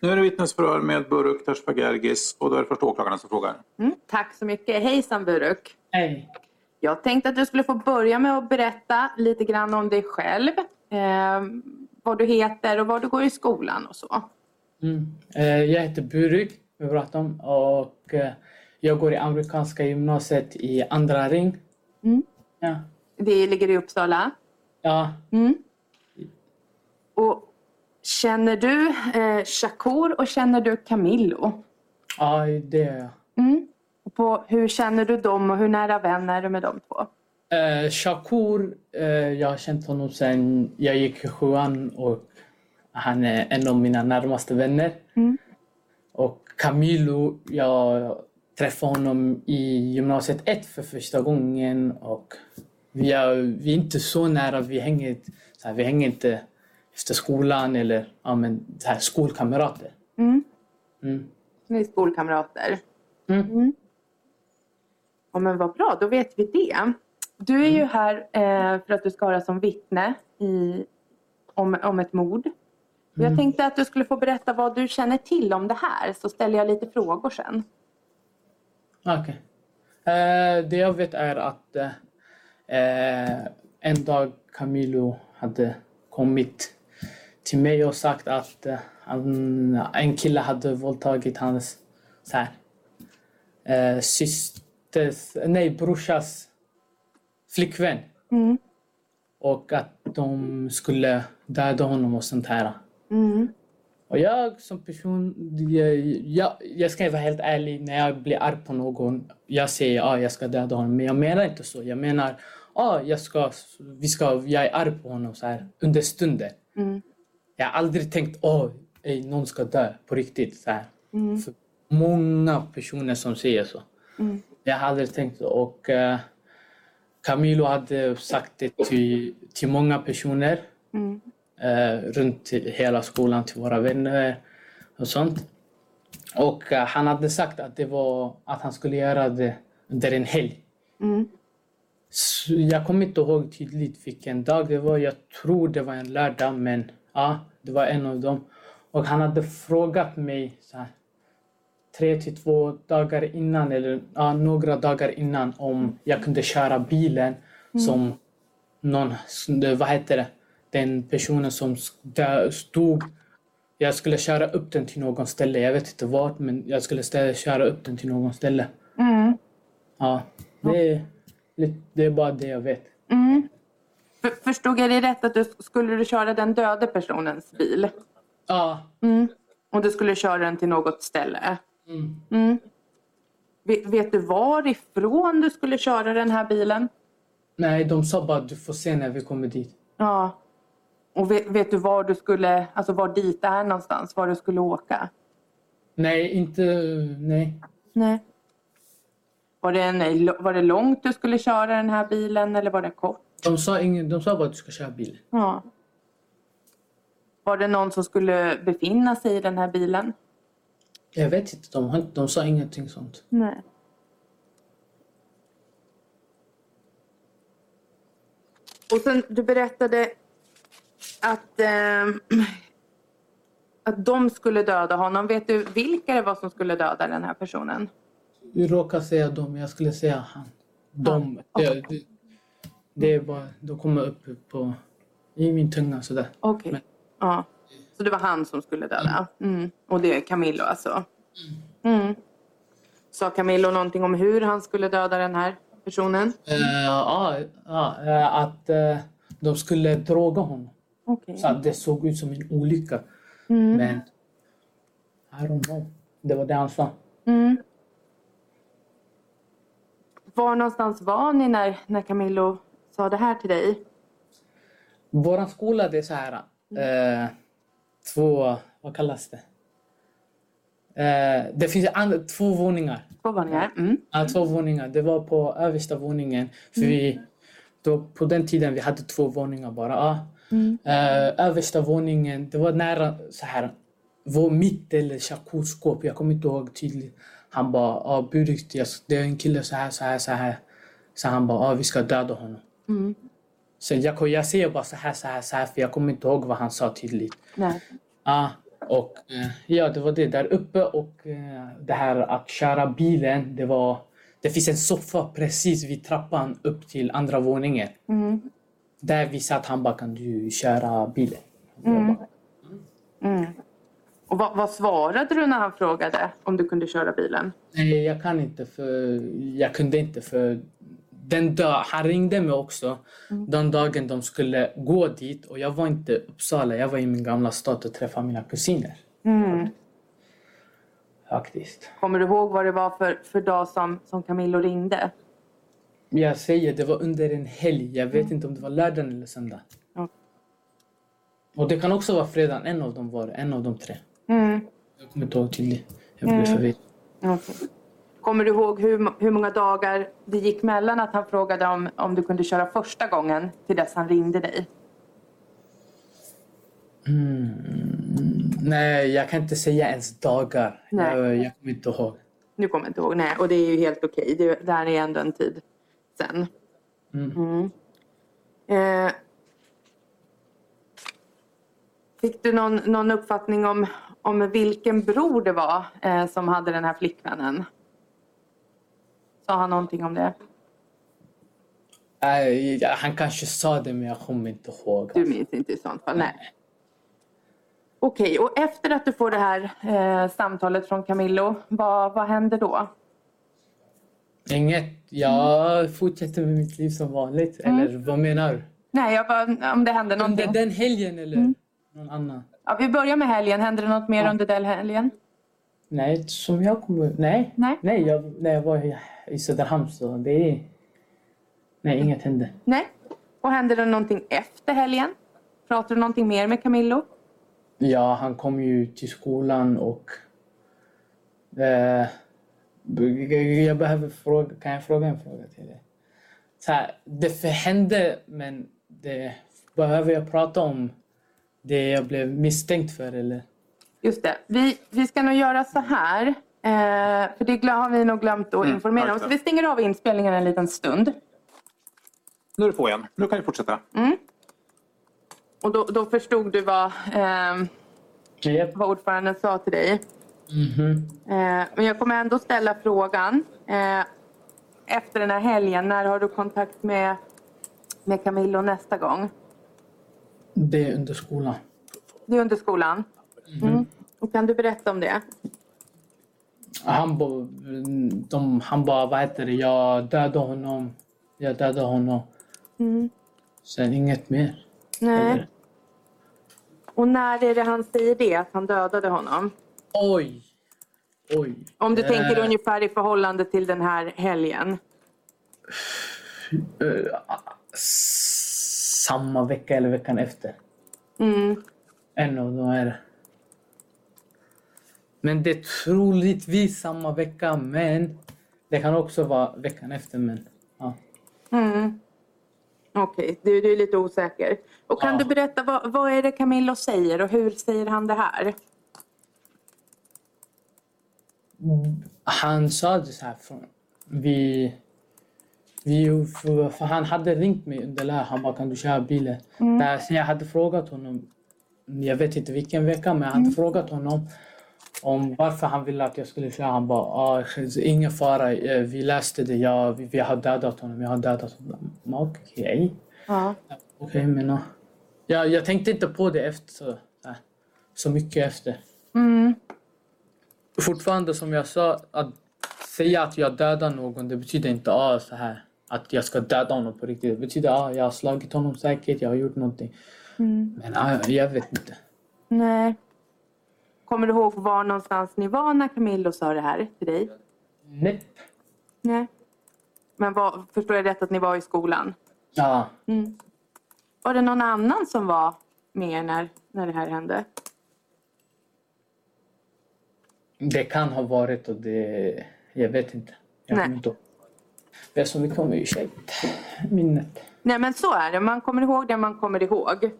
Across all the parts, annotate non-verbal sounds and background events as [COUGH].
Nu är det vittnesförhör med Buruk Tashbagergis och då är det först åklagaren som frågar. Mm, tack så mycket. Hejsan Buruk. Hej. Jag tänkte att du skulle få börja med att berätta lite grann om dig själv. Eh, vad du heter och var du går i skolan och så. Mm. Eh, Jag heter Buruk Bratam och eh, jag går i amerikanska gymnasiet i andra ring. Mm. Ja. Det ligger i Uppsala. Ja. Mm. Och känner du eh, Shakur och känner du Camillo? ja, det är jag. Mm. På, hur känner du dem och hur nära vän är du med de två? Eh, Shakur, eh, jag har känt honom sedan jag gick i sjuan och han är en av mina närmaste vänner. Mm. Och Camilo, jag träffade honom i gymnasiet 1 för första gången och vi är, vi är inte så nära, vi hänger, så här, vi hänger inte efter skolan eller ja, men, här, skolkamrater. Mm. Mm. Ni är skolkamrater. Mm. Ja, men vad bra, då vet vi det. Du är ju här eh, för att du ska höra som vittne i, om, om ett mord. Jag Mm. tänkte att du skulle få berätta vad du känner till om det här så ställer jag lite frågor sen. Okej. Eh, det jag vet är att eh, eh, en dag Camilo hade kommit till mig och sagt att eh, han, en kille hade våldtagit hans så här, eh, systers, nej brorsas flickvän. Mm. Och att de skulle döda honom och sånt här. Mm. Och jag som person, jag, jag, jag ska vara helt ärlig, när jag blir arg på någon, jag säger ja, ah, jag ska döda honom. Men jag menar inte så. Jag menar, ah, jag, ska, vi ska, jag är arg på honom så här, under stunden. Mm. Jag har aldrig tänkt ej, någon ska dö på riktigt. Så här. Mm. För många personer som säger så. Mm. Jag har aldrig tänkt så. Och uh, Camilo hade sagt det till, till många personer Mm. eh, runt hela skolan till våra vänner och sånt. Och eh, han hade sagt att det var att han skulle göra det under en helg. Mm. Jag kommer inte ihåg tydligt vilken dag det var. Jag tror det var en lördag, men ja, det var en av dem. Och han hade frågat mig så här, tre till två dagar innan, eller ja, några dagar innan, om jag kunde köra bilen som någon, vad heter det, den personen som stod jag skulle köra upp den till någon ställe. Jag vet inte vart, men jag skulle ställa, köra upp den till någon ställe. Mm. Ja, det är, det är bara det jag vet. Mm. För, förstod jag det rätt att du skulle du köra den döde personens bil? Ja. Mm. Och du skulle köra den till något ställe? Mm. Mm. Vet, vet du varifrån du skulle köra den här bilen? Nej, de sa bara att du får se när vi kommer dit. Ja. Och vet, vet du var du skulle, alltså var dit är någonstans, var du skulle åka? Nej, inte... Nej. Nej. Var det, en, var det långt du skulle köra den här bilen eller var det kort? De sa, ingen, de sa bara att du ska köra bil. Ja. Var det någon som skulle befinna sig i den här bilen? Jag vet inte, de, har de sa ingenting sånt. Nej. Och sen du berättade att, ehm, att de skulle döda honom. Vet du vilka det var som skulle döda den här personen? Vi råkar säga dem, jag skulle säga han. De. Ja, Det, det, det är bara, de kommer upp på, i min tunga sådär. Okej. Men- Ja. Så det var han som skulle döda? Mm. Och det är Camillo alltså? Mm. Sa Camillo någonting om hur han skulle döda den här personen? Eh, ja, ja, eh, att eh, de skulle droga honom. Okej. Så att det såg ut som en olycka. Mm. Men I don't know. Det var det han sa. Mm. Var någonstans var ni när, när Camillo sa det här till dig? Vår skola det är så här. Eh, två, vad kallas det? Eh, det finns and- två våningar. Två våningar. Mm. Ja, två våningar. Det var på översta våningen. För vi, då, på den tiden vi hade två våningar bara. Ja. Eh, översta våningen, det var nära så här, vår mitt eller jacuzzi-skåp. Jag kommer inte ihåg tydligt. Han bara, ah, det är en kille så här, så här, så här. Så han bara, ah, vi ska döda honom. Så jag, jag säger bara så här, så här, så här, för jag kommer inte ihåg vad han sa tydligt. Nej. Ja, och eh, ja, det var det där uppe och eh, det här att köra bilen, det var... Det finns en soffa precis vid trappan upp till andra våningen. Där vi satt, han bara kan du köra bilen? Jag bara, Och vad, vad svarade du när han frågade om du kunde köra bilen? Nej, jag kan inte för jag kunde inte för den dag, han ringde mig också den dagen de skulle gå dit och jag var inte i Uppsala, jag var i min gamla stad och träffade mina kusiner. Faktiskt. Kommer du ihåg vad det var för, för dag som, som Camillo ringde? Jag säger, det var under en helg. Jag vet inte om det var lördagen eller söndag. Ja. Och det kan också vara fredagen. En av dem var det. En av de tre. Mm. Jag kommer inte ihåg tydligt. Jag blev förvirrad. Okej. Kommer du ihåg hur, hur många dagar det gick mellan att han frågade om, om du kunde köra första gången till dess han ringde dig? Nej, jag kan inte säga ens dagar. Nej. Jag, jag kommer inte ihåg. Du kommer inte ihåg? Nej, och det är ju helt okej. Det, det här är ändå en tid sen. Mm. Eh, fick du någon, någon uppfattning om, om vilken bror det var eh, som hade den här flickvännen? Sa han någonting om det? Nej, ja, han kanske sa det, men jag kommer inte ihåg. Du minns inte i sånt fall? Nej. Okej, och efter att du får det här eh, samtalet från Camillo, vad, vad händer då? Inget. Jag fortsätter med mitt liv som vanligt. Eller vad menar du? Nej, jag bara, om det händer någonting. Under den helgen eller någon annan? Ja, vi börjar med helgen. Händer det något mer under den helgen? Nej, som jag kommer... Nej. Nej. Nej, jag, när jag var i- i Söderhamn så det är... Nej, inget hände. Nej. Och händer det någonting efter helgen? Pratar du någonting mer med Camillo? Ja, han kom ju till skolan och... Eh, jag behöver fråga... Kan jag fråga en fråga till dig? Så här, det hände, men det, behöver jag prata om det jag blev misstänkt för eller? Just det. Vi, vi ska nog göra så här. Eh, för det har vi nog glömt att informera om. Så vi stänger av inspelningen en liten stund. Nu är du på igen. Nu kan vi fortsätta. Och då, då förstod du vad, eh, Yep. vad ordföranden sa till dig. Mhm. Eh, men jag kommer ändå ställa frågan. Eh, efter den här helgen, när har du kontakt med, med Camillo nästa gång? Det är under skolan. Det är under skolan. Mm. Och kan du berätta om det? Han, de, han bara, vad heter det, jag dödade honom. Jag dödade honom. Sen inget mer. Nej. Eller- Och när är det han säger det, att han dödade honom? Oj! Oj. Om du Eh. tänker ungefär i förhållande till den här helgen. Eh, samma vecka eller veckan efter. Mm. En av dem är det. Men det är troligtvis samma vecka, men det kan också vara veckan efter. Men, ja. Mm. Okej, du, du är lite osäker. Och kan Ja. du berätta, vad, vad är det Camillo säger och hur säger han det här? Han sa det så här. Från, vi, vi, för, för han hade ringt mig under lär. Han bara, kan du köra bilen? Där, så jag hade frågat honom, jag vet inte vilken vecka, men jag hade frågat honom om varför han ville att jag skulle köra. Han bara, ah, ingen fara, eh, vi läste det, jag, vi, vi har dödat honom, jag har dödat honom. Okej, Ja. okej men ja. jag, tänkte inte på det efter så, så, mycket efter. Mm. Fortfarande som jag sa, att säga att jag dödar någon, det betyder inte ah, så här att jag ska döda honom på riktigt. Det betyder att ah, jag har slagit honom säkert, jag har gjort någonting. Men ah, jag vet inte. Nej. Kommer du ihåg var någonstans ni var när Camillo sa det här till dig? Nej. Nej. Men vad, förstår jag rätt att ni var i skolan? Ja. Mm. Var det någon annan som var med när, när det här hände? Det kan ha varit och det... Jag vet inte. Jag Nej. inte. Det är så mycket om ursäkt. Minnet. Nej men så är det, man kommer ihåg det man kommer ihåg.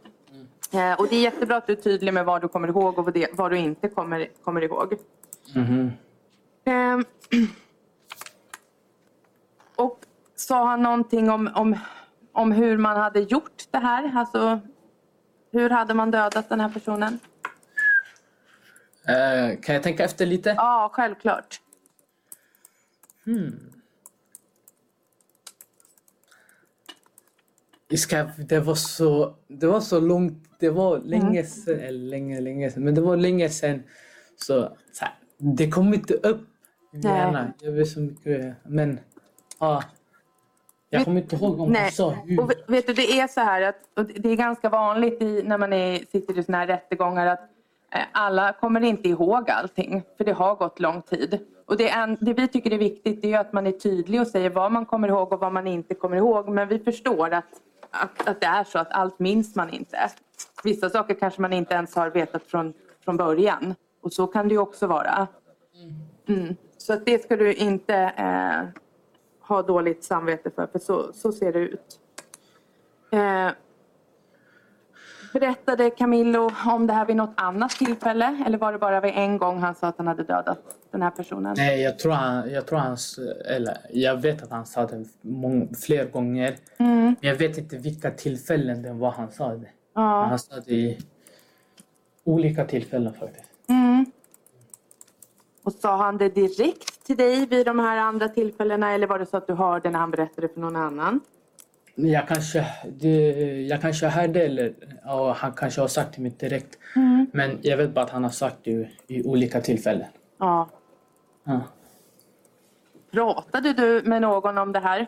Eh, och det är jättebra att du är tydlig med vad du kommer ihåg och vad, du inte kommer, kommer ihåg. Mhm. Ehm, [CLEARS THROAT] och sa han någonting om, om, om hur man hade gjort det här? Alltså, hur hade man dödat den här personen? Eh, kan jag tänka efter lite? Ja, självklart. Ska, det var så, det var så långt, det var länge sedan, eller länge, länge sedan, men det var länge sedan. Så, så här, det kom inte upp i min Nej. hjärna. Jag vet så mycket, men ja. Jag kommer inte ihåg om Nej, sa hur. och vet du, det är så här att det är ganska vanligt i, när man är, sitter i såna här rättegångar att eh, alla kommer inte ihåg allting för det har gått lång tid. Och det, en, det vi tycker är viktigt är att man är tydlig och säger vad man kommer ihåg och vad man inte kommer ihåg. Men vi förstår att, att, att det är så att allt minns man inte. Vissa saker kanske man inte ens har vetat från, från början. Och så kan det ju också vara. Mm. Så att det ska du inte eh, ha dåligt samvete för, för så, så ser det ut. Eh, berättade Camillo om det här vid något annat tillfälle? Eller var det bara vid en gång han sa att han hade dödat den här personen? Nej, jag tror han, jag tror han, eller jag vet att han sa det mång, fler gånger. Mm. Men jag vet inte vilka tillfällen det var han sa det. Ja. Han sa det i olika tillfällen faktiskt. Mm. Och sa han det direkt till dig vid de här andra tillfällena eller var det så att du hörde när han berättade för någon annan? Jag kanske, det, jag kanske hörde eller ja, han kanske har sagt till mig direkt. Mm. Men jag vet bara att han har sagt det i, i olika tillfällen. Ja. Ja. Pratade du med någon om det här?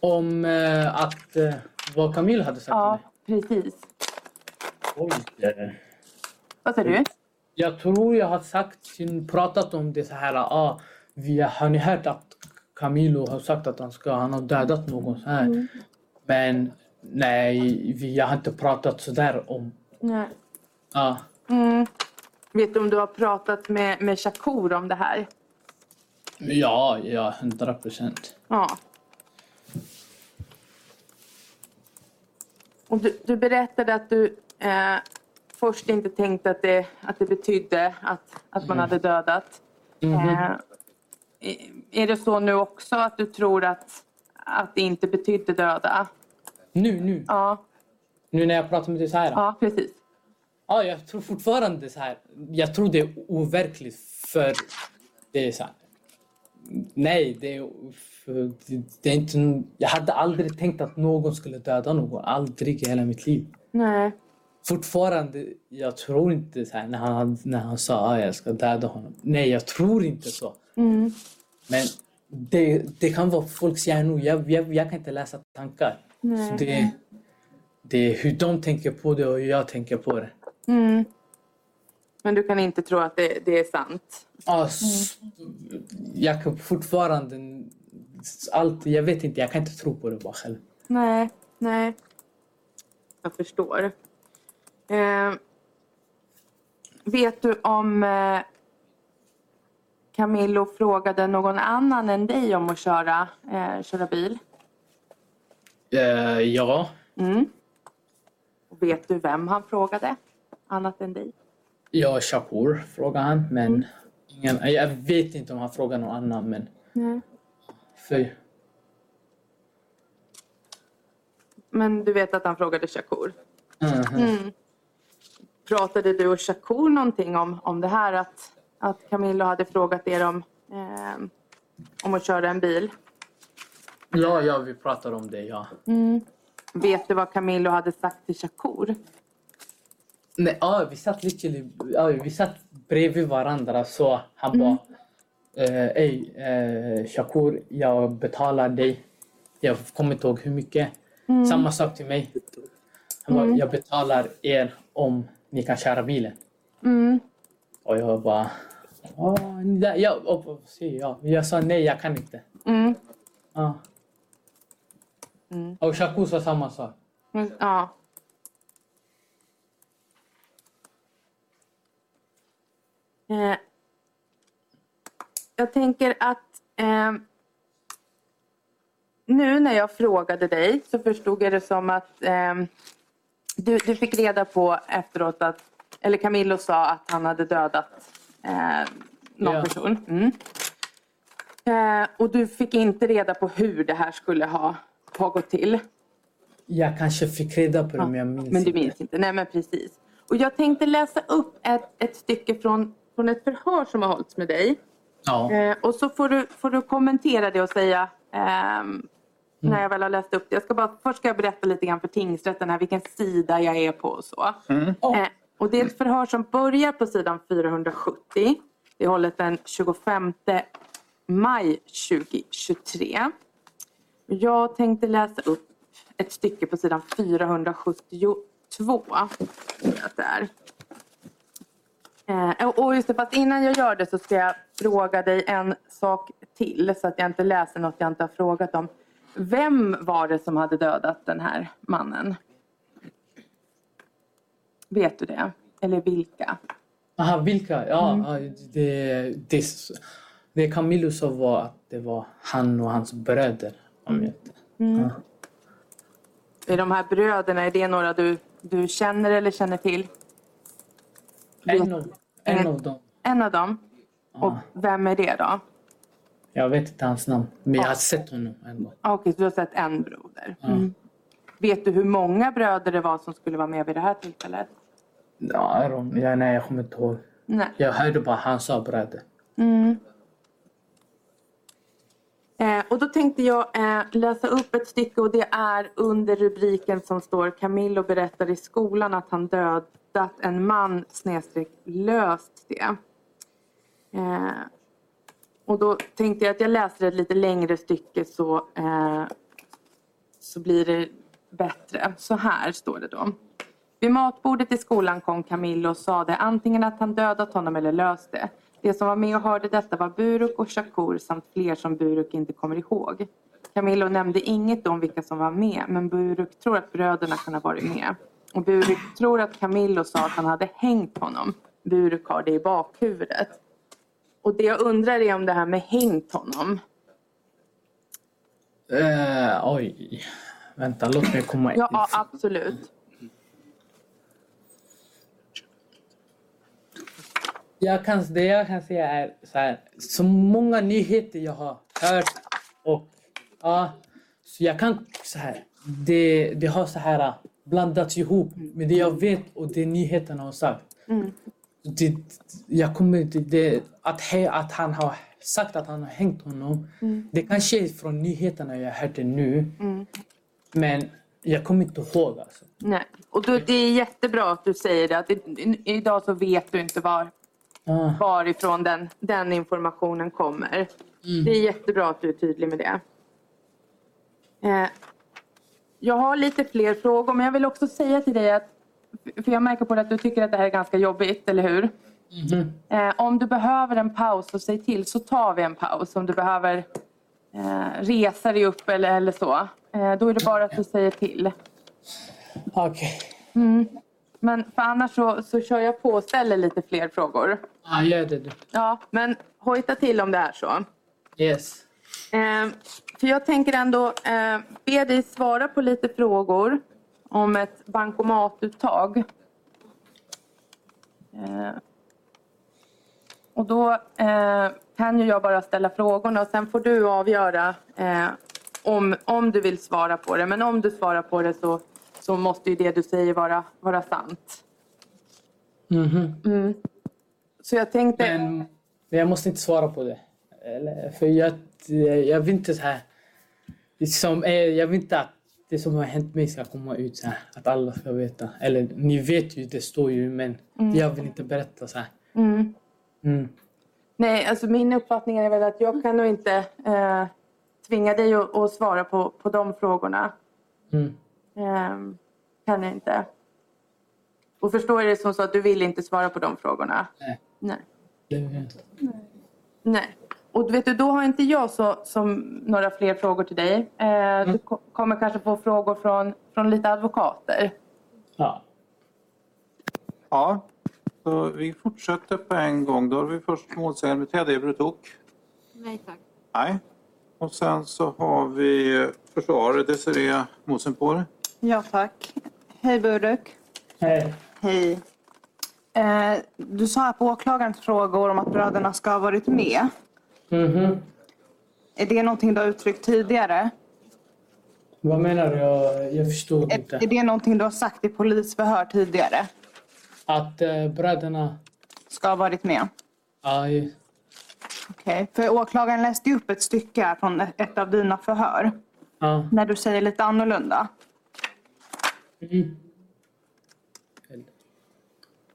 Om eh, att eh, vad Camille hade sagt Ja, till mig. precis. Oj, eh, Vad sa du? Jag tror jag har sagt, pratat om det så här. Ah, vi, har ni hört att Camilo har sagt att han, ska, han har dödat någon så här? Men nej, vi, jag har inte pratat så där om... Nej. Ja. Mm. Vet du om du har pratat med, med Shakur om det här? Ja, ja, hundra procent. Ja. Och du, du berättade att du eh, först inte tänkte att det, att det betydde att, att man hade dödat. Eh, är- är det så nu också att du tror att, att det inte betydde döda? Nu, nu. Ja, Nu när jag pratar med dig så här. ja precis. Ja, jag tror fortfarande så här. Jag tror det är overkligt för det är så här. Nej, det det är inte... Jag hade aldrig tänkt att någon skulle döda någon. Aldrig i hela mitt liv. Nej. Fortfarande, jag tror inte så här när han, när han sa att jag ska döda honom. Nej, jag tror inte så. Mm. Men det, det kan vara folks hjärnor. Jag, jag, jag kan inte läsa tankar. Nej. Så det, det är hur de tänker på det och hur jag tänker på det. Mm. Men du kan inte tro att det, det är sant? Ja, Jag kan fortfarande... Allt, jag vet inte, jag kan inte tro på det bara själv. Nej, nej. Jag förstår. Eh, vet du om eh, Camillo frågade någon annan än dig om att köra, eh, köra bil? Eh, ja, Mm. Och Vet du vem han frågade? Annat än dig? Ja, Shakur frågade han, men ingen, jag vet inte om han frågade någon annan. Men Nej. för, Men du vet att han frågade Shakur? Mhm. Mm. Pratade du och Shakur någonting om, om det här? Att, att Camillo hade frågat er om, eh, om att köra en bil? Ja, ja, vi pratade om det, ja. Vet du vad Camillo hade sagt till Shakur? Nej, ja, vi satt literally, ja, vi satt bredvid varandra så han bara eh, Ey, eh, Shakur, jag betalar dig. Jag kommer inte ihåg hur mycket. Samma sak till mig. Han bara, jag betalar er om ni kan köra bilen. Mm. Och jag bara, "Ja, ja, ja, och, och, ja. Jag sa nej, jag kan inte. Mm. Ja. Och Shakur sa samma sak. Mm, Ja. Eh, jag tänker att eh, nu när jag frågade dig så förstod jag det som att eh, du, du fick reda på efteråt att, eller Camillo sa att han hade dödat eh, någon Ja. person. Mm. Eh, och du fick inte reda på hur det här skulle ha, ha gått till. Jag kanske fick reda på det men jag minns Men du inte. minns inte? Nej men precis. Och jag tänkte läsa upp ett, ett stycke från, från ett förhör som har hållits med dig. Ja. Eh, och så får du, får du kommentera det och säga ehm, när jag väl har läst upp det. Jag ska bara, först ska jag berätta lite grann för tingsrätten här, vilken sida jag är på och så. Ja. Eh, och det är ett förhör som börjar på sidan 470. Det är hållet den 25 maj 2023. Jag tänkte läsa upp ett stycke på sidan 472. Att det är. Eh, och just det, fast innan jag gör det så ska jag fråga dig en sak till så att jag inte läser något jag inte har frågat om. Vem var det som hade dödat den här mannen? Vet du det? Eller vilka? Aha, vilka? Ja, Mm. det, det, det Camilo sa var att det var han och hans bröder. Om jag inte... Mm. Ja. Är de här bröderna, är det några du, du känner eller känner till? En, av, en av dem. En av dem? Och vem är det då? Jag vet inte hans namn, men jag har sett honom. Ah, Okej, så du har sett en broder. Mm. Vet du hur många bröder det var som skulle vara med vid det här tillfället? Ja, nej, jag kommer inte ihåg. Nej. Jag hörde bara han sa bröder. Eh, och då tänkte jag eh, läsa upp ett stycke och det är under rubriken som står Camillo berättar i skolan att han hittat en man snedstreck löst det. Eh, och då tänkte jag att jag läser ett lite längre stycke så, eh, så blir det bättre. Så här står det då. Vid matbordet i skolan kom Camillo och sade antingen att han dödat honom eller löst det. De som var med och hörde detta var Buruk och Shakur samt fler som Buruk inte kommer ihåg. Camillo nämnde inget om vilka som var med men Buruk tror att bröderna kan ha varit med. Och Buruk tror att Camillo sa att han hade hängt honom. Buruk har det i bakhuvudet. Och det jag undrar är om det här med hängt honom. Eh, oj. Vänta, låt mig komma in. Ja, ja absolut. Jag kan, det jag kan säga är så här. Så många nyheter jag har hört och ja, så jag kan så här. Det, det har så här blandats ihop med det jag vet och det nyheterna har sagt. Det, jag kommer inte... Det, att, he, att han har sagt att han har hängt honom. Det kanske är från nyheterna jag hörde nu. Men jag kommer inte ihåg alltså. Nej. Och då, det är jättebra att du säger det. Att i, idag så vet du inte var, Ah. varifrån den, den informationen kommer. Det är jättebra att du är tydlig med det. Eh, jag har lite fler frågor men jag vill också säga till dig att för jag märker på det att du tycker att det här är ganska jobbigt, eller hur? Eh, om du behöver en paus så säg till så tar vi en paus. Om du behöver eh, resa dig upp eller, eller så. Eh, då är det bara att du säger till. Okej. Men för annars så, så kör jag på och ställer lite fler frågor. Ah, gör det du. Ja, men hojta till om det är så. Yes. Eh, för jag tänker ändå eh, be dig svara på lite frågor om ett bankomatuttag. Eh, och då eh, kan ju jag bara ställa frågorna och sen får du avgöra om, om du vill svara på det. Men om du svarar på det så, så måste ju det du säger vara, vara sant. Mhm. Så jag tänkte... Men, men jag måste inte svara på det. Eller, för jag, jag vill inte så här... Som, eh, jag vill inte att det som har hänt mig ska komma ut så här. Att alla ska veta. Eller ni vet ju, det står ju, men jag vill inte berätta så här. Mm. Nej, alltså min uppfattning är väl att jag kan nog inte eh, tvinga dig att, att svara på, på de frågorna. Mm. Eh, kan jag inte. Och förstår jag det som så att du vill inte svara på de frågorna? Nej. Nej. Det vill jag inte. Nej. Och vet du, då har inte jag så, som några fler frågor till dig. Eh, Du ko- kommer kanske få frågor från, från lite advokater. Ja. Ja, Så vi fortsätter på en gång. Då har vi först målsägandebiträde Ebro Tok. Nej tack. Nej. Och sen så har vi försvarare Desiree Mosenpour. Ja, tack. Hej Buruk. Hej. Hej. Eh, du sa på åklagarens frågor om att bröderna ska ha varit med. Mhm. Är det någonting du har uttryckt tidigare? Vad menar du? Jag, jag förstod Är, inte. är det någonting du har sagt i polisförhör tidigare? Att eh, bröderna... Ska ha varit med? Aj, Okej. För åklagaren läste ju upp ett stycke här från ett- av dina förhör. ja. När du säger lite annorlunda. Mm.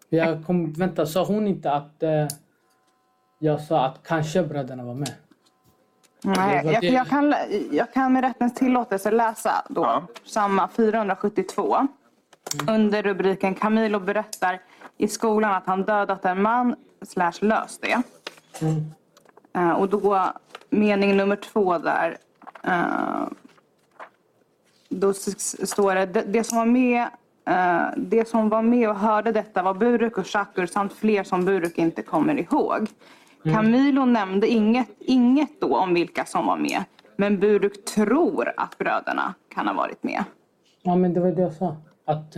Jag kom, vänta, sa hon inte att eh, jag sa att kanske bröderna var med? Nej, jag, jag, kan, jag kan med rättens tillåtelse läsa då Ja. samma 472. Under rubriken Camilo berättar i skolan att han dödat en man slash löst det. Mm. Eh, och då mening nummer två där. eh, då står det, det, det som var med eh, det som var med och hörde detta var Buruk och Shakur samt fler som Buruk inte kommer ihåg. Camilo nämnde inget, inget då om vilka som var med. Men Buruk tror att bröderna kan ha varit med. Ja, men det var det jag sa. Att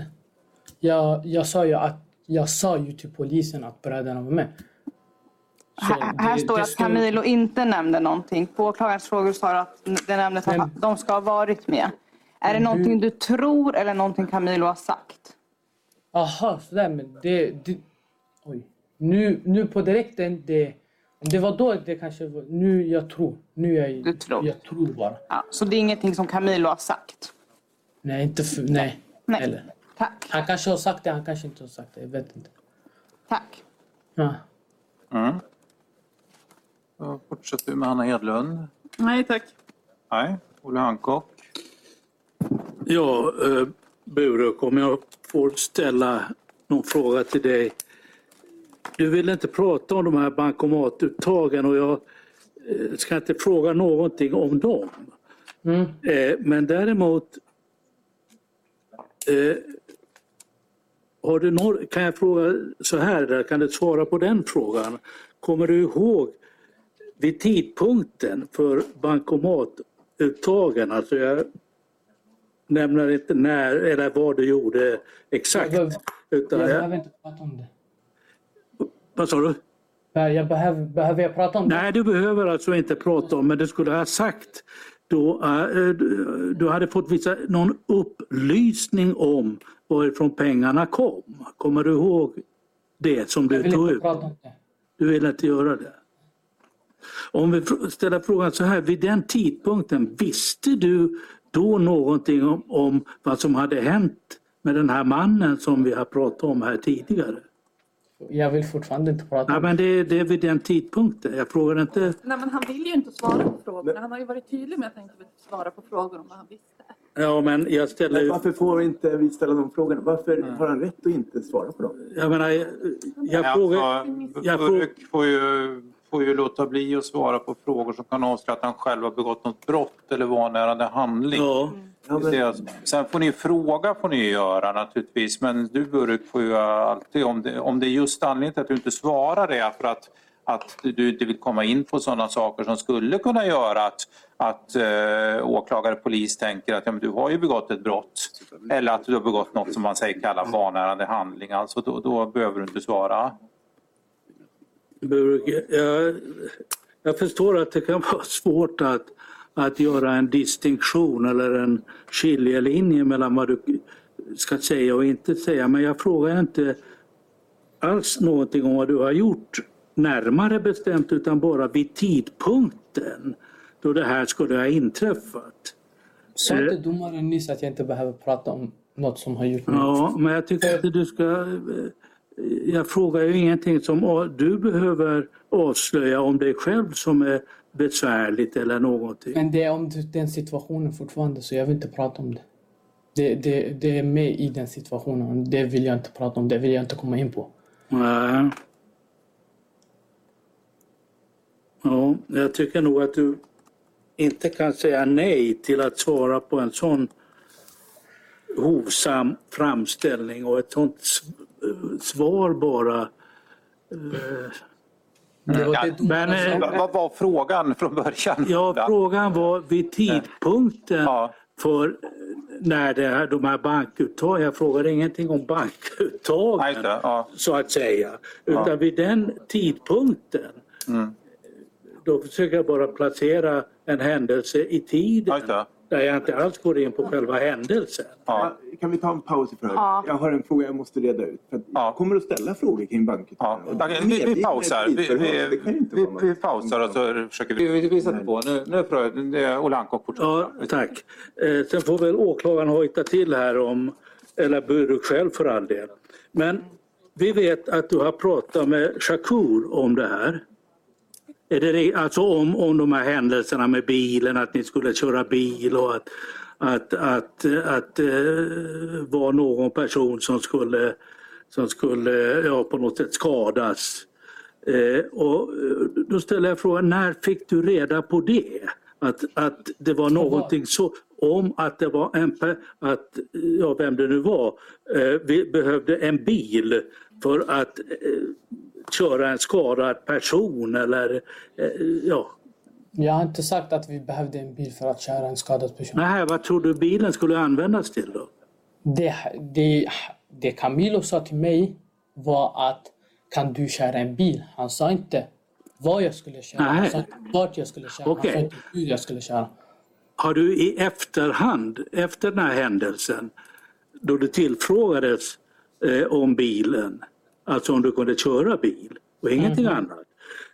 jag, jag sa ju att jag sa ju till polisen att bröderna var med. Så Här, här det- står det att Camilo inte nämnde någonting. På åklagarens frågor det att det nämndes Men- att de ska ha varit med. Är det någonting du- tror eller någonting Camilo har sagt? Aha, sådär. Men det... det oj. Nu, nu på direkten, det... Det var då, det kanske var... Nu jag tror. Nu jag, Du tror. Jag tror bara. Ja, så det är ingenting som Camilo har sagt? Nej, inte för... Nej. Nej. Eller. Tack. Han kanske har sagt det, han kanske inte har sagt det. Jag vet inte. Tack. Ja. Mm. Då fortsätter vi med Hanna Hedlund. Nej tack. Nej. Olle Hancock. Ja, eh, Buruk, om jag får ställa någon fråga till dig. Du vill inte prata om de här bankomatuttagen och jag eh, ska inte fråga någonting om dem. Mm. Eh, Men däremot eh, har du någon, kan jag fråga så här, där, kan du svara på den frågan? Kommer du ihåg vid tidpunkten för bankomatuttagen, alltså jag nämner inte när eller vad du gjorde exakt. Jag, Utan jag jag, behöver inte prata om det. Vad sa du? Jag behöver, behöver jag prata om det? Nej, du behöver alltså inte prata om, men du skulle ha sagt då eh, du- hade fått visa någon upplysning om varifrån pengarna kom. Kommer du ihåg det som du tog ut? det. Du vill inte göra det? Om vi ställer frågan så här, vid den tidpunkten, visste du då någonting om, om vad som hade hänt med den här mannen som vi har pratat om här tidigare? Jag vill fortfarande inte prata det. men det, det är vid den tidpunkten. Jag frågar inte Nej men han vill ju inte svara på frågorna. Han har ju varit tydlig med att han inte vill svara på frågor om vad han visste. Ja, men jag ställer ju... Varför får inte vi ställa de frågorna? Varför har han rätt att inte svara på dem? Jag menar, jag, jag frågar... alltså, jag Buruk får ju, får ju låta bli att svara på frågor som kan avslöja att han själv har begått något brott eller vanärande handling. Ja, Ja, men, alltså- Sen får ni fråga får ni göra naturligtvis men du Buruk får ju alltid om det, om det är just anledningen till att du inte svarar det är för att, att du inte vill komma in på sådana saker som skulle kunna göra att, att eh, åklagare polis tänker att ja, men du har ju begått ett brott eller att du har begått något som man säger kallar vanärande handling. Alltså då, då behöver du inte svara. Jag, jag förstår att det kan [LAUGHS] vara svårt att, att göra en distinktion eller en skiljelinje mellan vad du ska säga och inte säga. Men jag frågar inte alls någonting om vad du har gjort närmare bestämt utan bara vid tidpunkten då det här skulle ha inträffat. Sa inte domaren nyss att jag inte behöver prata om något som har gjort mig? Ja, men jag tycker inte du ska... Jag frågar ju ingenting som du behöver avslöja om dig själv som är besvärligt eller någonting. Men det är om den situationen fortfarande så jag vill inte prata om det. Det, det, det är med i den situationen. Det vill jag inte prata om. Det vill jag inte komma in på. Nej. Ja, jag tycker nog att du inte kan säga nej till att svara på en sån hovsam framställning och ett sånt svar bara Ja, domaren men, eh, Vad var frågan från början? Ja, frågan var vid tidpunkten Ja. för när det här, de här bankuttagen, jag frågade ingenting om Ja, bankuttagen det, ja. så att säga. Utan vid den tidpunkten Mm. då försöker jag bara placera en händelse i Ja, tiden. Där jag inte alls går in på själva händelsen. Ja. Ja, Kan vi ta en paus i förhöret? Ja. Jag har en fråga jag måste reda ut. För att Ja. Jag kommer att ställa frågor kring Ja, bankuttagen. okej, vi, vi pausar. Vi, vi, Det kan ju inte vi, vi pausar och så försöker vi... Vi, vi sätter på. Nu, nu är det är Olle Ankock Ja, tack. Eh, sen får väl åklagaren hojta till här om, eller Buruk själv för all del. Men vi vet att du har pratat med Shakur om det här. Är det, alltså om, om de här händelserna med bilen, att ni skulle köra bil och att, att, att, att eh, var någon person som skulle, som skulle ja, på något sätt skadas. Eh, och eh, då ställer jag frågan, när fick du reda på det? Att, att det var någonting så om att det var en, att, ja vem det nu var, eh, vi behövde en bil för att eh, köra en skadad person eller eh, ja. Jag har inte sagt att vi behövde en bil för att köra en skadad person. Nej, vad tror du bilen skulle användas till då? Det, det, det Camilo sa till mig var att kan du köra en bil? Han sa inte vad jag skulle köra. Han Nej. sa inte vart jag skulle köra. Okej. Han sa inte hur jag skulle köra. Har du i efterhand, efter den här händelsen, då du tillfrågades eh, om bilen, alltså om du kunde köra bil och ingenting annat.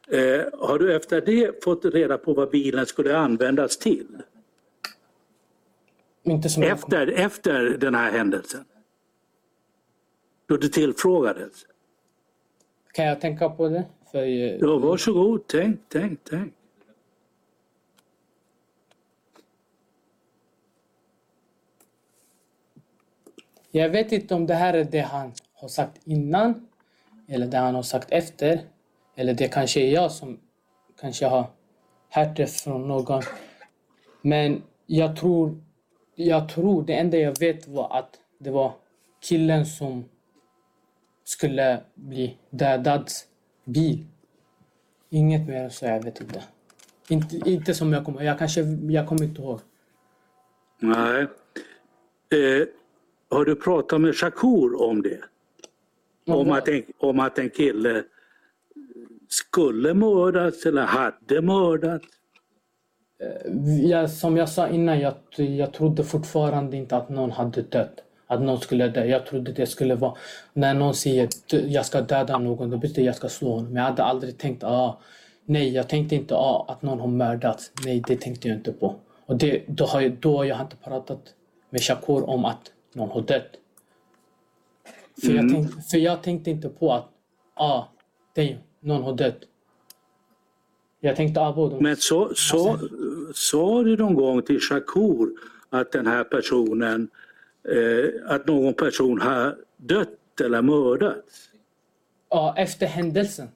Eh, har du efter det fått reda på vad bilen skulle användas till? Som jag Efter, efter den här händelsen? Då du tillfrågades? Kan jag tänka på det? För, Ja, varsågod, tänk, tänk, tänk. Jag vet inte om det här är det han har sagt innan eller det han har sagt efter. Eller det kanske är jag som kanske har hört det från någon. Men jag tror, jag tror, det enda jag vet var att det var killen som skulle bli dödad bil. Inget mer så jag vet inte. Inte, inte som jag kommer Jag kanske, jag kommer inte ihåg. Nej. Eh, har du pratat med Shakur om det? Om att, en, om att en kille skulle mördas eller hade mördats? Jag, som jag sa innan, jag, jag trodde fortfarande inte att någon hade dött. Att någon skulle dö. Jag trodde det skulle vara... När någon säger att jag ska döda någon, då betyder det jag ska slå honom. Jag hade aldrig tänkt ah, nej, jag tänkte inte ah, att någon har mördats. Nej, det tänkte jag inte på. Och det, då, har jag, då har jag inte pratat med Shakur om att någon har dött. För, jag, tänkte, för jag tänkte inte på att ah, det, någon har dött. Jag tänkte ah, både Men så, så, sa du någon gång till Shakur att den här personen, eh, att någon person har dött eller mördats? Ja, efter händelsen.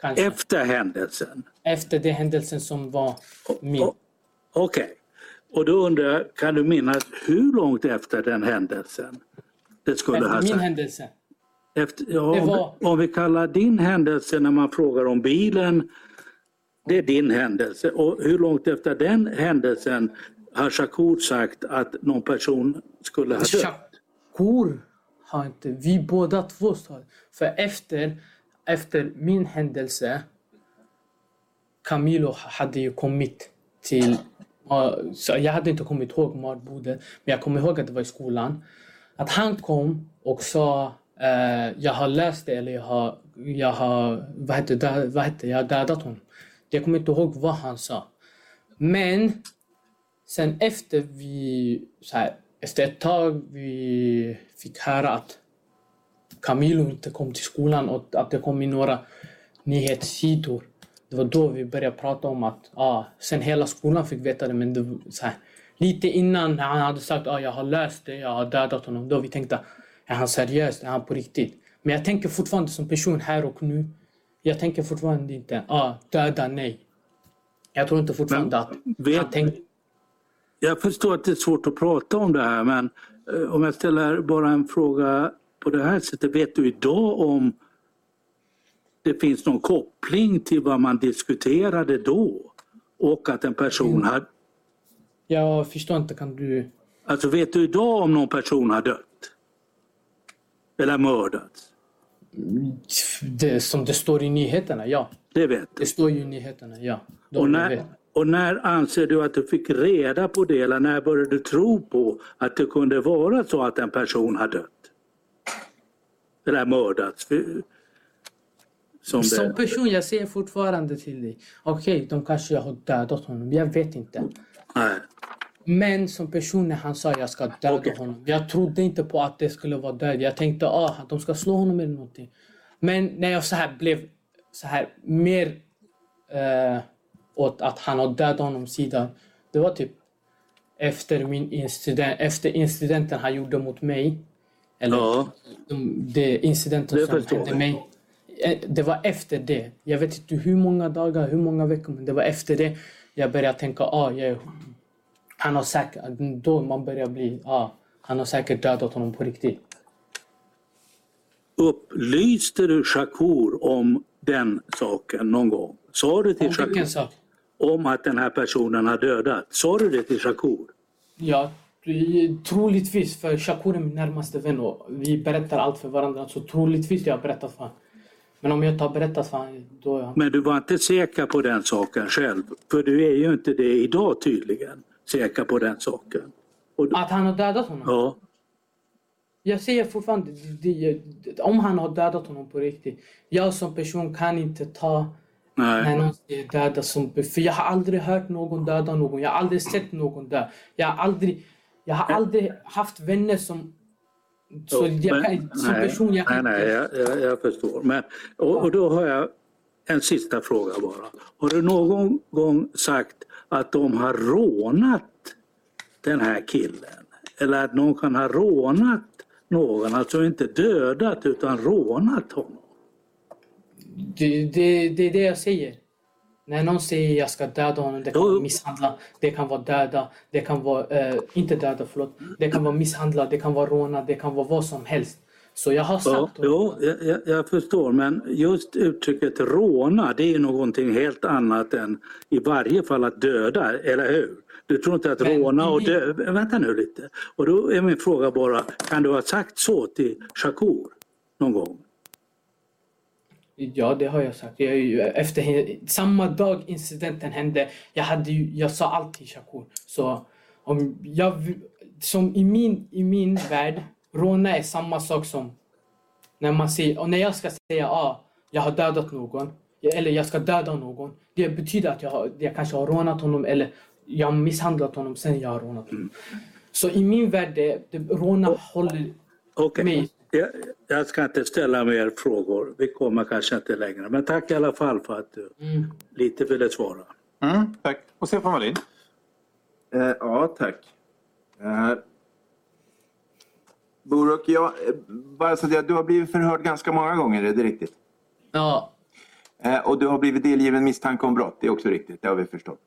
Kanske. Efter händelsen? Efter den händelsen som var min. Okej. Och då undrar jag, kan du minnas hur långt efter den händelsen? Det skulle ha Efter min sagt? händelse. Efter, ja, om, var- vi, om vi kallar din händelse när man frågar om bilen, det är din händelse. Och hur långt efter den händelsen har Shakur sagt att någon person skulle ha dött? Shakur har inte, vi båda två sa. För efter, efter min händelse, Camilo hade ju kommit till, jag hade inte kommit ihåg mordbordet, men jag kommer ihåg att det var i skolan. Att han kom och sa eh, jag har läst det eller jag har, jag har vad heter, det, vad heter, jag har dödat honom. Jag kommer inte ihåg vad han sa. Men sen efter vi, så här, efter ett tag vi fick höra att Camilo inte kom till skolan och att det kom in några nyhetssidor. Det var då vi började prata om att, ah, sen hela skolan fick veta det men det, så här, lite innan han hade sagt att ah, jag har läst det, jag har dödat honom. Då vi tänkte, är han seriös? Är han på riktigt? Men jag tänker fortfarande som person här och nu. Jag tänker fortfarande inte, ah, döda nej. Jag tror inte fortfarande att vet- han tänkte Jag förstår att det är svårt att prata om det här men eh, om jag ställer bara en fråga på det här sättet. Vet du idag om det finns någon koppling till vad man diskuterade då och att en person Mm. har... Jag förstår inte, kan du... Alltså vet du idag om någon person har dött? Eller mördats? Det, som det står i nyheterna, ja. Det vet du. Det står ju i nyheterna, ja. De Och när, och när anser du att du fick reda på det eller när började du tro på att det kunde vara så att en person har dött? Eller mördats? Som Som person, jag säger fortfarande till dig. Okej, de kanske har dödat honom. Jag vet inte. Nej. Men som person när han sa jag ska döda Okej. honom. Jag trodde inte på att det skulle vara död. Jag tänkte ah, att de ska slå honom eller någonting. Men när jag så här blev så här mer eh, åt att han har dödat honom sidan. Det var typ efter, min incident, efter incidenten han gjorde mot mig. Eller Ja. de, det incidenten som hände mig. Eh, Det var efter det. Jag vet inte hur många dagar, hur många veckor, men det var efter det jag började tänka, ah, jag han har säkert, då man börjar bli, ja, han har säkert dödat honom på riktigt. Upplyste du Shakur om den saken någon gång? Sa du till Om vilken Shakur sak? om att den här personen har dödat? Sa du det till Shakur? Ja, troligtvis, för Shakur är min närmaste vän och vi berättar allt för varandra. Så troligtvis jag har berättat för honom. Men om jag inte har berättat för honom, då han... Men du var inte säker på den saken själv? För du är ju inte det idag tydligen. Säker på den saken. Och, Att han har dödat honom? ja, Jag säger fortfarande, det, om han har dödat honom på riktigt. Jag som person kan inte ta när nej. någon säger döda som... För jag har aldrig hört någon döda någon. Jag har aldrig sett någon dö. Jag har aldrig, jag har aldrig haft vänner som... Så jag kan, som nej, person, jag kan nej, nej, jag, jag, jag förstår. Men, och, och då har jag en sista fråga bara. Har du någon gång sagt att de har rånat den här killen? Eller att någon kan ha rånat någon, alltså inte dödat utan rånat honom? Det, det, det är det jag säger. När någon säger jag ska döda honom, det kan vara misshandla, det kan vara döda, det kan vara, eh, inte döda förlåt, det kan vara misshandla, det kan vara råna, det kan vara vad som helst. Så jag har sagt Ja, jo, jag, jag, förstår, men just uttrycket råna, det är någonting helt annat än i varje fall att döda, eller hur? Du tror inte att Men råna och döda... Vänta nu lite. Och då är min fråga bara, kan du ha sagt så till Shakur någon gång? Ja, det har jag sagt. Jag, efter, samma dag incidenten hände, jag, hade jag sa allt till Shakur. Så om jag, som i min, i min värld, råna är samma sak som när man säger, och när jag ska säga ah, jag har dödat någon, eller jag ska döda någon. Det betyder att jag, har, jag kanske har rånat honom eller jag har misshandlat honom sen jag har rånat honom. Så i min värld, det, det, råna håller Okej, mig jag, jag ska inte ställa mer frågor. Vi kommer kanske inte längre. Men tack i alla fall för att du Mm. lite ville svara. Mm, tack. Och Stefan Wallin? Eh, ja, tack. Eh, Buruk, jag, bara så att jag, du har blivit förhörd ganska många gånger, är det riktigt? Ja, Eh, och du har blivit delgiven misstanke om brott, det är också riktigt, det har vi förstått.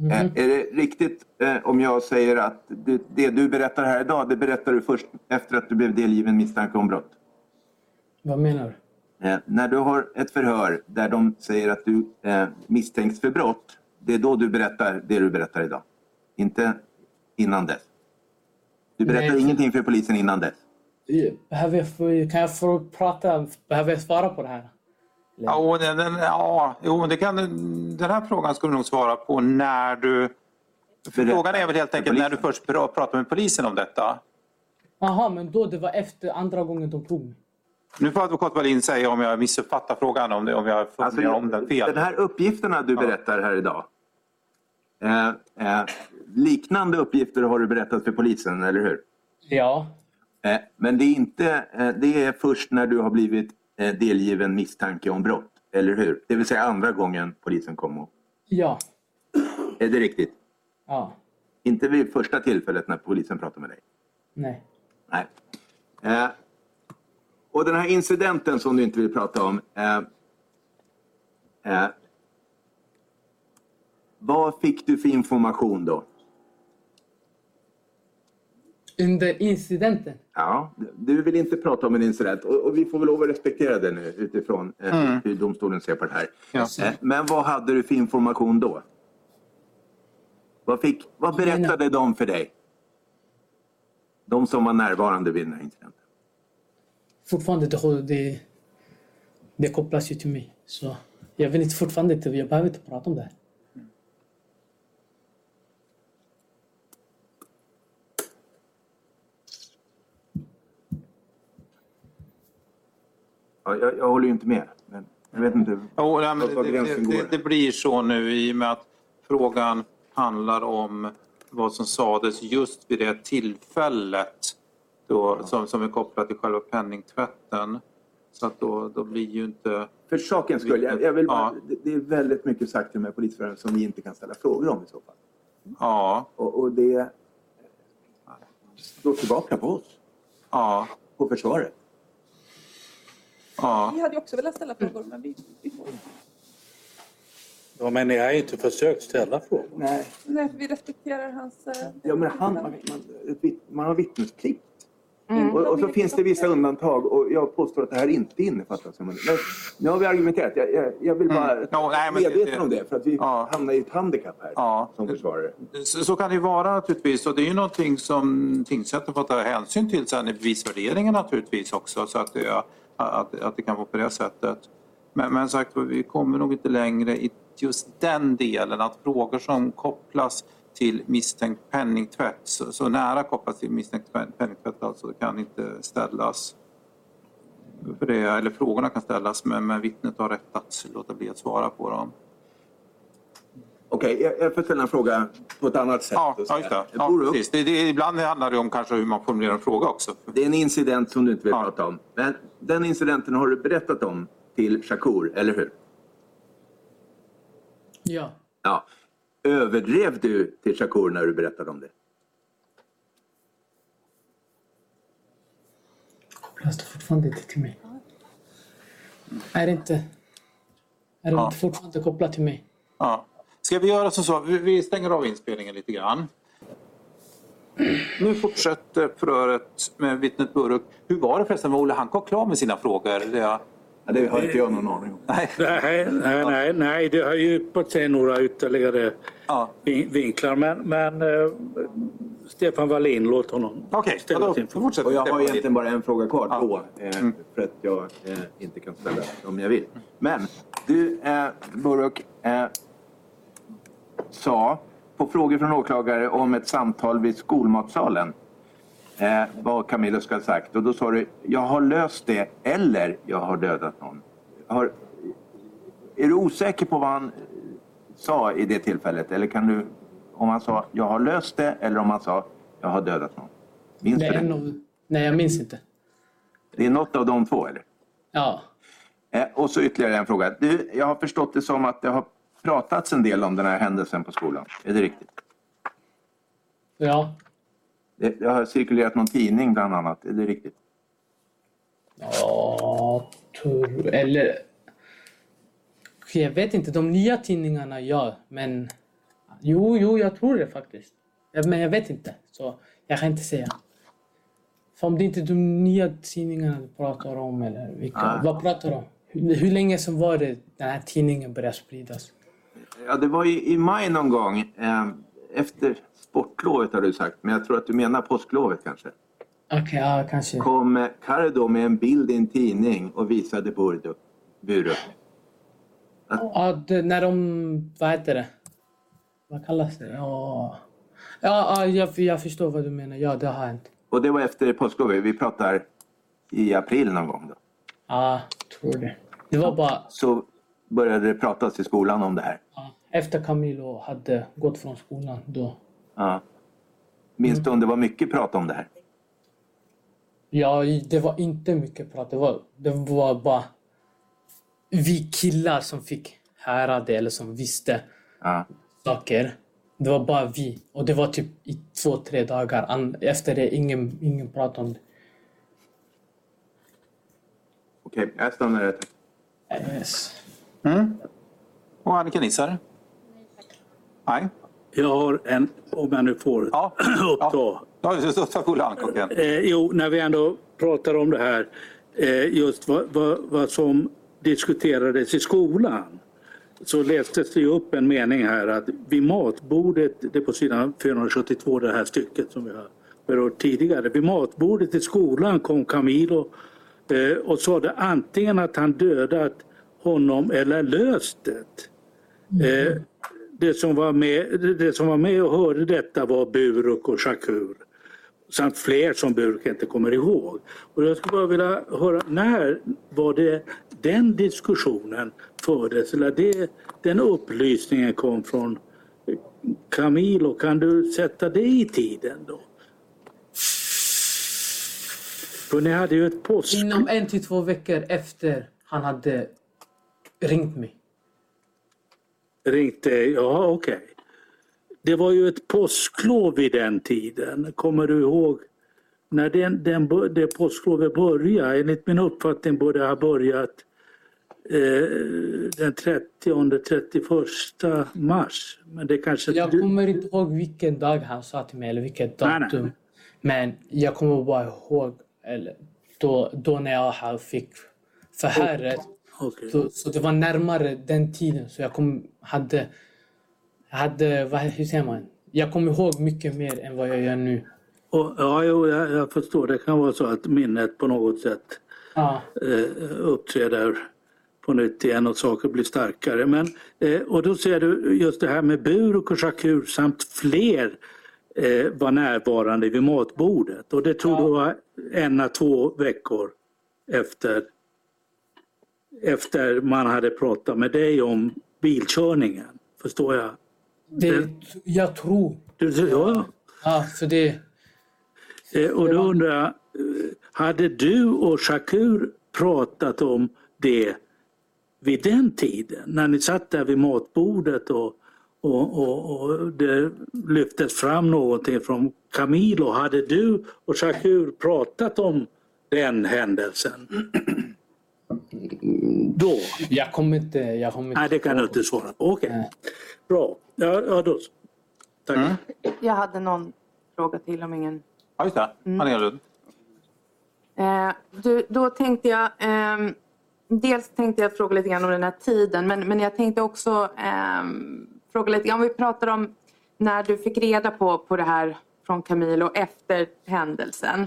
Eh, är det riktigt eh, om jag säger att det, det du berättar här idag, det berättar du först efter att du blev delgiven misstanke om brott? vad menar du? Eh, när du har ett förhör där de säger att du misstänks för brott, det är då du berättar det du berättar idag. Inte innan dess. Du berättar Nej. ingenting för polisen innan dess. Behöver kan jag få prata? Behöver jag svara på det här? Ja, och den, den, ja, jo, det kan, den här frågan ska du nog svara på när du... Frågan är väl helt enkelt när du först pra- pratar med polisen om detta. Jaha, men då det var efter andra gången de tog mig. Nu får advokat Wallin säga om jag missuppfattar frågan, om, det, om jag formulerar om den fel. Alltså, Den här uppgifterna du berättar här idag. Eh, eh, liknande uppgifter har du berättat för polisen, eller hur? Ja. Eh, men det är, inte, eh, det är först när du har blivit delgiven misstanke om brott, eller hur? Det vill säga andra gången polisen kom. Och, Ja. är det riktigt? Ja. Inte vid första tillfället när polisen pratade med dig? Nej. Nej. Eh, och den här incidenten som du inte vill prata om. Eh, eh, vad fick du för information då? Under incidenten? Ja, du vill inte prata om en incident och, och vi får väl lov att respektera det nu utifrån eh, Mm. hur domstolen ser på det här. Ja. Eh, men vad hade du för information då? Vad, fick, vad berättade de för dig? De som var närvarande vid den här incidenten. Fortfarande, det, det, det kopplas ju till mig. Så jag vill inte fortfarande inte, jag behöver inte prata om det här. Ja, jag, jag håller ju inte med. Men jag vet inte. Jo, nej, men Var det, gränsen det, går. det, det blir så nu i och med att frågan handlar om vad som sades just vid det tillfället då, som, som är kopplat till själva penningtvätten. Så att då, då blir ju inte... För sakens skull, jag, jag vill bara, Ja. det, är väldigt mycket sagt i de här polisförhören som vi inte kan ställa frågor om i så fall. Ja, Och, och det slår tillbaka på oss, ja, på försvaret. Ja. Vi hade ju också velat ställa frågor men vi, vi får Ja, men ni har inte försökt ställa frågor. Nej, Nej, för vi respekterar hans... eh, ja, men han, man, man, har vittnesplikt. Mm. Och, och så finns det vissa undantag och jag påstår att det här inte innefattas. Men nu har vi argumenterat. Jag, jag, jag vill bara Mm. Ja, nej, men det- medveten det- om det för att vi Ja. hamnar i ett handikapp här Ja. som försvarare. Så, så kan det ju vara naturligtvis och det är ju någonting som tingsrätten får ta hänsyn till sen i bevisvärderingen naturligtvis också så att det, att, att det kan vara på det sättet. Men, men sagt vi kommer nog inte längre i just den delen att frågor som kopplas till misstänkt penningtvätt, så, så nära kopplat till misstänkt penningtvätt alltså, kan inte ställas. För det, eller frågorna kan ställas men, men vittnet har rätt att låta bli att svara på dem. Okej, jag, jag får ställa en fråga på ett annat sätt. Ja, ja just det. Ja, precis. Det, det, ibland handlar det om kanske hur man formulerar en fråga också. det är en incident som du inte vill Ja. prata om. Men den incidenten har du berättat om till Shakur, eller hur? Ja. Ja. Överdrev du till Shakur när du berättade om det? Kopplas det fortfarande inte till mig? Är det inte, är det Ja. inte fortfarande kopplat till mig? Ja. Ska vi göra som så? Vi- stänger av inspelningen lite grann. Nu fortsätter förhöret med vittnet Buruk. Hur var det förresten? Var Olle Hancock klar med sina frågor? Det, Ja, det har inte jag någon aning om. nej. Nej, nej, nej, nej, det har ju på sig några ytterligare Ja. vin- vinklar. Men, men eh, Stefan Wallin, låt honom Okej, ja, ställa då sin fråga. Och jag har egentligen bara en fråga kvar, Ja. två, eh, Mm. för att jag eh, inte kan ställa om jag vill. Men du, eh, Buruk, eh, sa på frågor från åklagare om ett samtal vid skolmatsalen eh, vad Camilla ska ha sagt. Och då sa du, jag har löst det eller jag har dödat någon. Har, är du osäker på vad han eh, sa i det tillfället? Eller kan du, om han sa, jag har löst det eller om han sa, jag har dödat någon? Minns Det du det? av, nej, jag minns inte. Det är något av de två, eller? Ja. Eh, och så ytterligare en fråga. Du, jag har förstått det som att det har pratats en del om den här händelsen på skolan. Är det riktigt? Ja. Det, det har cirkulerat någon tidning bland annat. Är det riktigt? Ja, tur, eller... Jag vet inte, de nya tidningarna ja, men... Jo, jo, jag tror det faktiskt. Men jag vet inte, så jag kan inte säga. För om det inte är de nya tidningarna du pratar om, eller vilka, Ah. vad pratar du om? Hur, hur länge sedan var det den här tidningen började spridas? Ja, det var i, i maj någon gång. Eh, efter sportlovet har du sagt. Men jag tror att du menar påsklovet kanske. Okej, ja, kanske. Kom eh, Cardo med en bild i en tidning och visade. Burup. Ja, det, när de... Vad heter det? Vad kallas det? Ja, ja, ja jag, jag förstår vad du menar. Ja, det har hänt. Och det var efter påsklovet. Vi pratar i april någon gång. Då. Ja, tror det. Det var bara Så började det pratas i skolan om det här. efter Camilo hade gått från skolan. Då. Ja. Minns du om det var mycket prat om det här? Ja, det var inte mycket prat. Det var, det var bara vi killar som fick höra det eller som visste Ja. saker. Det var bara vi. Och det var typ i två, tre dagar. Efter det, ingen, ingen pratade om det. Okej, jag stannar där. Yes. Mm. Och Annika Nisser? Nej. Jag har en, om jag nu får Ja. [CLEARS THROAT] uppta. Ja, ta full handkocken. Eh, jo, när vi ändå pratar om det här, eh, just vad, vad, vad som diskuterades i skolan. Så lästes det upp en mening här att vid matbordet, det är på sidan 472 det här stycket som vi har berört tidigare. Vid matbordet i skolan kom Camilo eh, och sade antingen att han dödat honom eller löst det. Eh, det, som var med, det som var med och hörde detta var Buruk och Shakur samt fler som Burk inte kommer ihåg. Och jag skulle bara vilja höra, när var det den diskussionen fördes, eller det, den upplysningen kom från Camilo? Kan du sätta det i tiden då? För ni hade ju ett påsk... Inom en till två veckor efter han hade ringt mig. ringt dig. Ja, okej. Det var ju ett påsklov vid den tiden. Kommer du ihåg när den, den, det påsklovet började? Enligt min uppfattning borde det ha börjat eh, den 30-31 mars. Men det kanske Jag kommer inte ihåg vilken dag han sa till mig eller vilket Nej, nej. datum. Men jag kommer bara ihåg eller, då, då när jag fick förhöret. Okej. Så, så det var närmare den tiden. Så jag kom, hade... Hade vad, hur säger man? Jag kommer ihåg mycket mer än vad jag gör nu. Och, ja, jo, jag, jag förstår. Det kan vara så att minnet på något sätt Ja. eh, uppträder på nytt igen och saker blir starkare. Men, eh, och då ser du just det här med Buruk och Shakur samt fler eh, var närvarande vid matbordet. Och det tror du var en två veckor efter, efter man hade pratat med dig om bilkörningen. Förstår jag? Det, jag tror. Du, ja, Ja, för det... Eh, Och då undrar jag, eh, hade du och Shakur pratat om det vid den tiden? När ni satt där vid matbordet och, och, och, och det lyftes fram någonting från Camilo. Hade du och Shakur pratat om den händelsen? Då? Jag kommer inte... Jag kommer inte Nej, det kan du inte svara på. Okej, bra. Ja, ja, då. Tack. Jag hade någon fråga till om ingen... Ja, just det. Annika Lund. Eh, du, då tänkte jag... ehm, dels tänkte jag fråga lite grann om den här tiden men, men jag tänkte också ehm, fråga lite grann om vi pratar om när du fick reda på, på det här från Camilo efter händelsen.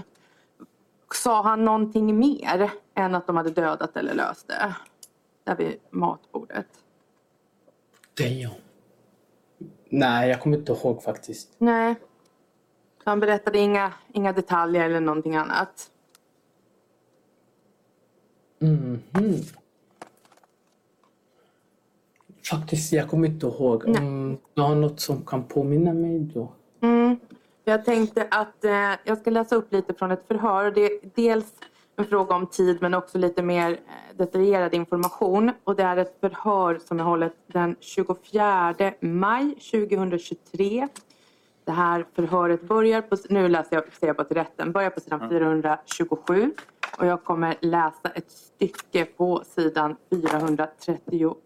Sa han någonting mer än att de hade dödat eller löst det? Där vid matbordet. Damn. Nej, jag kommer inte ihåg faktiskt. Nej. Så han berättade inga, inga detaljer eller någonting annat. Mhm. Faktiskt, jag kommer inte ihåg. Om du har något som kan påminna mig då? Mm. Jag tänkte att eh, jag ska läsa upp lite från ett förhör. Det är dels en fråga om tid men också lite mer eh, detaljerad information. Och det är ett förhör som är hållet den 24 maj 2023. Det här förhöret börjar på, nu läser jag, ser jag på till rätten, börjar på sidan 427 och jag kommer läsa ett stycke på sidan 431.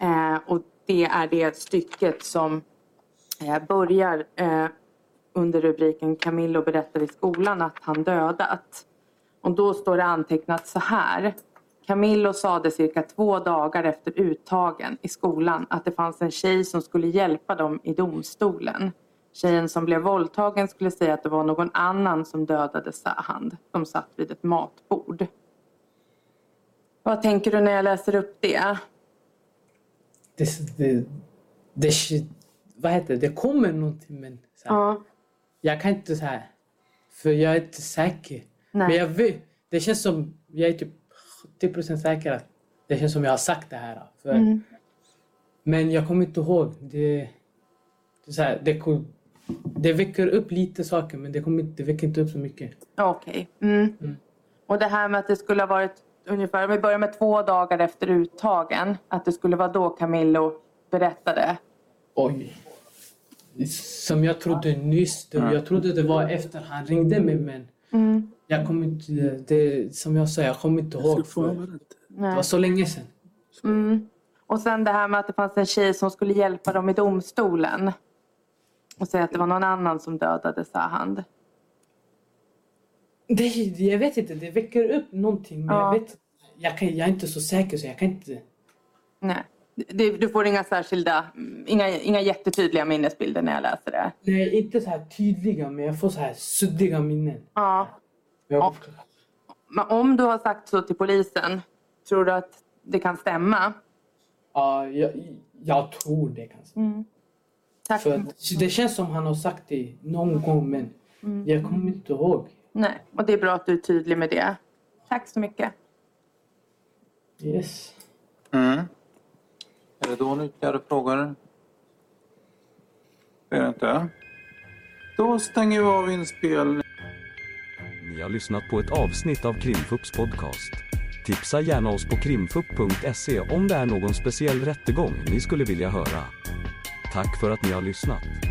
Eh, och det är det stycket som jag börjar eh, under rubriken Camillo berättar i skolan att han dödat. Och då står det antecknat så här. Camillo sade cirka två dagar efter uttagen i skolan att det fanns en tjej som skulle hjälpa dem i domstolen. Tjejen som blev våldtagen skulle säga att det var någon annan som dödade Sahand. De satt vid ett matbord. Vad tänker du när jag läser upp det? Det, det, det, vad heter det? Det kommer någonting men så här, Ja, jag kan inte så här. För jag är inte säker. Nej. Men jag vet, det känns som, jag är typ 70% säker att det känns som jag har sagt det här. För, Mm. Men jag kommer inte ihåg. Det, det, så här, det, det väcker upp lite saker men det, kommer, inte- det väcker inte upp så mycket. okej. Mm. Och det här med att det skulle ha varit ungefär, om vi börjar med två dagar efter uttagen, att det skulle vara då Camillo berättade. Oj. Som jag trodde nyss. Det, jag trodde det var efter han ringde mig men Mm. jag kommer inte, det, som jag sa, jag kommer inte ihåg. För det var så länge sedan. Mm. Och sen det här med att det fanns en tjej som skulle hjälpa dem i domstolen. Och säga att det var någon annan som dödade Sahand. Det, jag vet inte, det väcker upp någonting. Men Ja. jag, vet, jag, kan, jag är inte så säker så jag kan inte... Nej. Det, du får inga särskilda, inga, inga jättetydliga minnesbilder när jag läser det. Nej, inte så här tydliga men jag får så här suddiga minnen. Ja. Jag, Men om du har sagt så till polisen, tror du att det kan stämma? ja, jag, jag tror det kanske. Tack. För det känns som han har sagt det någon gång men jag kommer inte ihåg. Nej, och det är bra att du är tydlig med det. Tack så mycket. Yes. Mm. Är det då en ytterligare frågor? Det är det inte. Då stänger vi av inspelningen. Ni har lyssnat på ett avsnitt av Krimfupps podcast. Tipsa gärna oss på krimfupp.se om det är någon speciell rättegång ni skulle vilja höra. Tack för att ni har lyssnat.